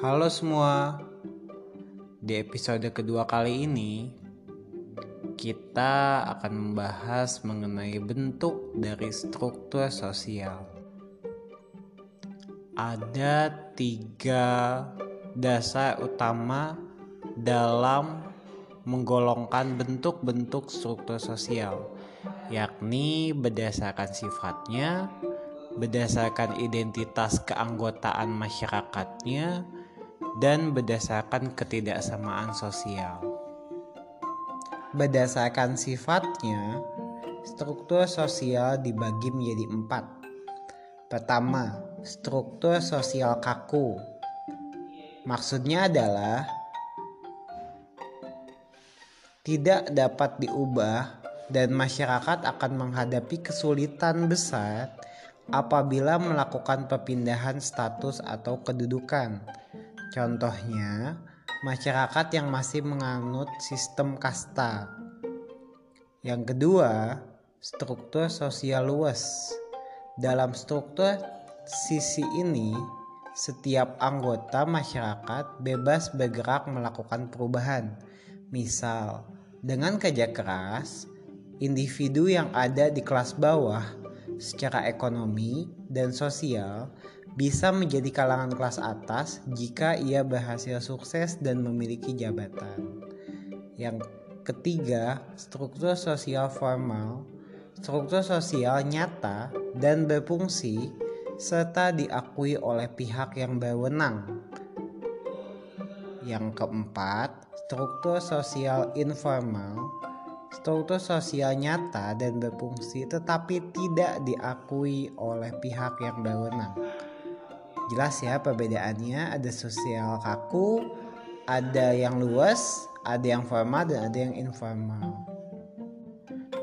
Halo semua, di episode kedua kali ini kita akan membahas mengenai bentuk dari struktur sosial. Ada tiga dasar utama dalam menggolongkan bentuk-bentuk struktur sosial, yakni berdasarkan sifatnya, berdasarkan identitas keanggotaan masyarakatnya, dan berdasarkan ketidaksamaan sosial. Berdasarkan sifatnya, struktur sosial dibagi menjadi empat. Pertama, struktur sosial kaku. Maksudnya adalah tidak dapat diubah dan masyarakat akan menghadapi kesulitan besar apabila melakukan perpindahan status atau kedudukan. Contohnya, masyarakat yang masih menganut sistem kasta. Yang kedua, struktur sosial luas. Dalam struktur sisi ini, setiap anggota masyarakat bebas bergerak melakukan perubahan. Misal, dengan kerja keras, individu yang ada di kelas bawah secara ekonomi dan sosial bisa menjadi kalangan kelas atas jika ia berhasil sukses dan memiliki jabatan. Yang ketiga, struktur sosial formal, struktur sosial nyata dan berfungsi serta diakui oleh pihak yang berwenang. Yang keempat, struktur sosial informal, struktur sosial nyata dan berfungsi tetapi tidak diakui oleh pihak yang berwenang. Jelas ya perbedaannya ada sosial kaku, ada yang luas, ada yang formal dan ada yang informal.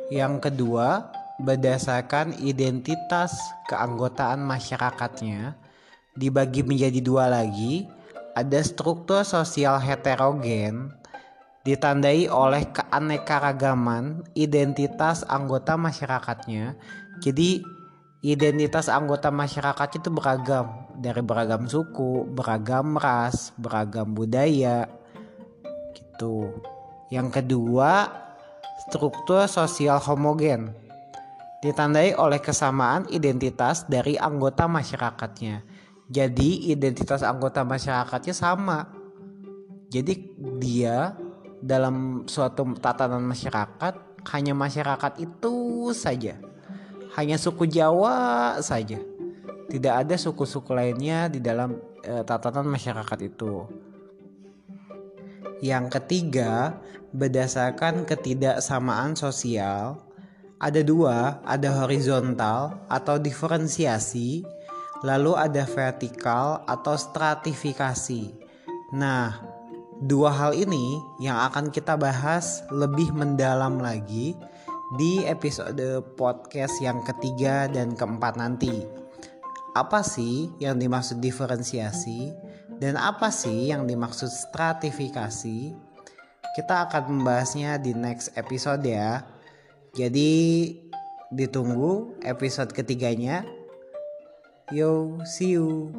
Yang kedua, berdasarkan identitas keanggotaan masyarakatnya dibagi menjadi dua lagi, ada struktur sosial heterogen ditandai oleh keanekaragaman identitas anggota masyarakatnya. Jadi identitas anggota masyarakat itu beragam dari beragam suku, beragam ras, beragam budaya gitu. Yang kedua, struktur sosial homogen ditandai oleh kesamaan identitas dari anggota masyarakatnya. Jadi identitas anggota masyarakatnya sama. Jadi dia dalam suatu tatanan masyarakat hanya masyarakat itu saja. Hanya suku Jawa saja. Tidak ada suku-suku lainnya di dalam e, tatanan masyarakat itu. Yang ketiga, berdasarkan ketidaksamaan sosial, ada dua, ada horizontal atau diferensiasi, lalu ada vertikal atau stratifikasi. Nah, Dua hal ini yang akan kita bahas lebih mendalam lagi di episode podcast yang ketiga dan keempat nanti. Apa sih yang dimaksud diferensiasi dan apa sih yang dimaksud stratifikasi? Kita akan membahasnya di next episode ya. Jadi ditunggu episode ketiganya. Yo, see you.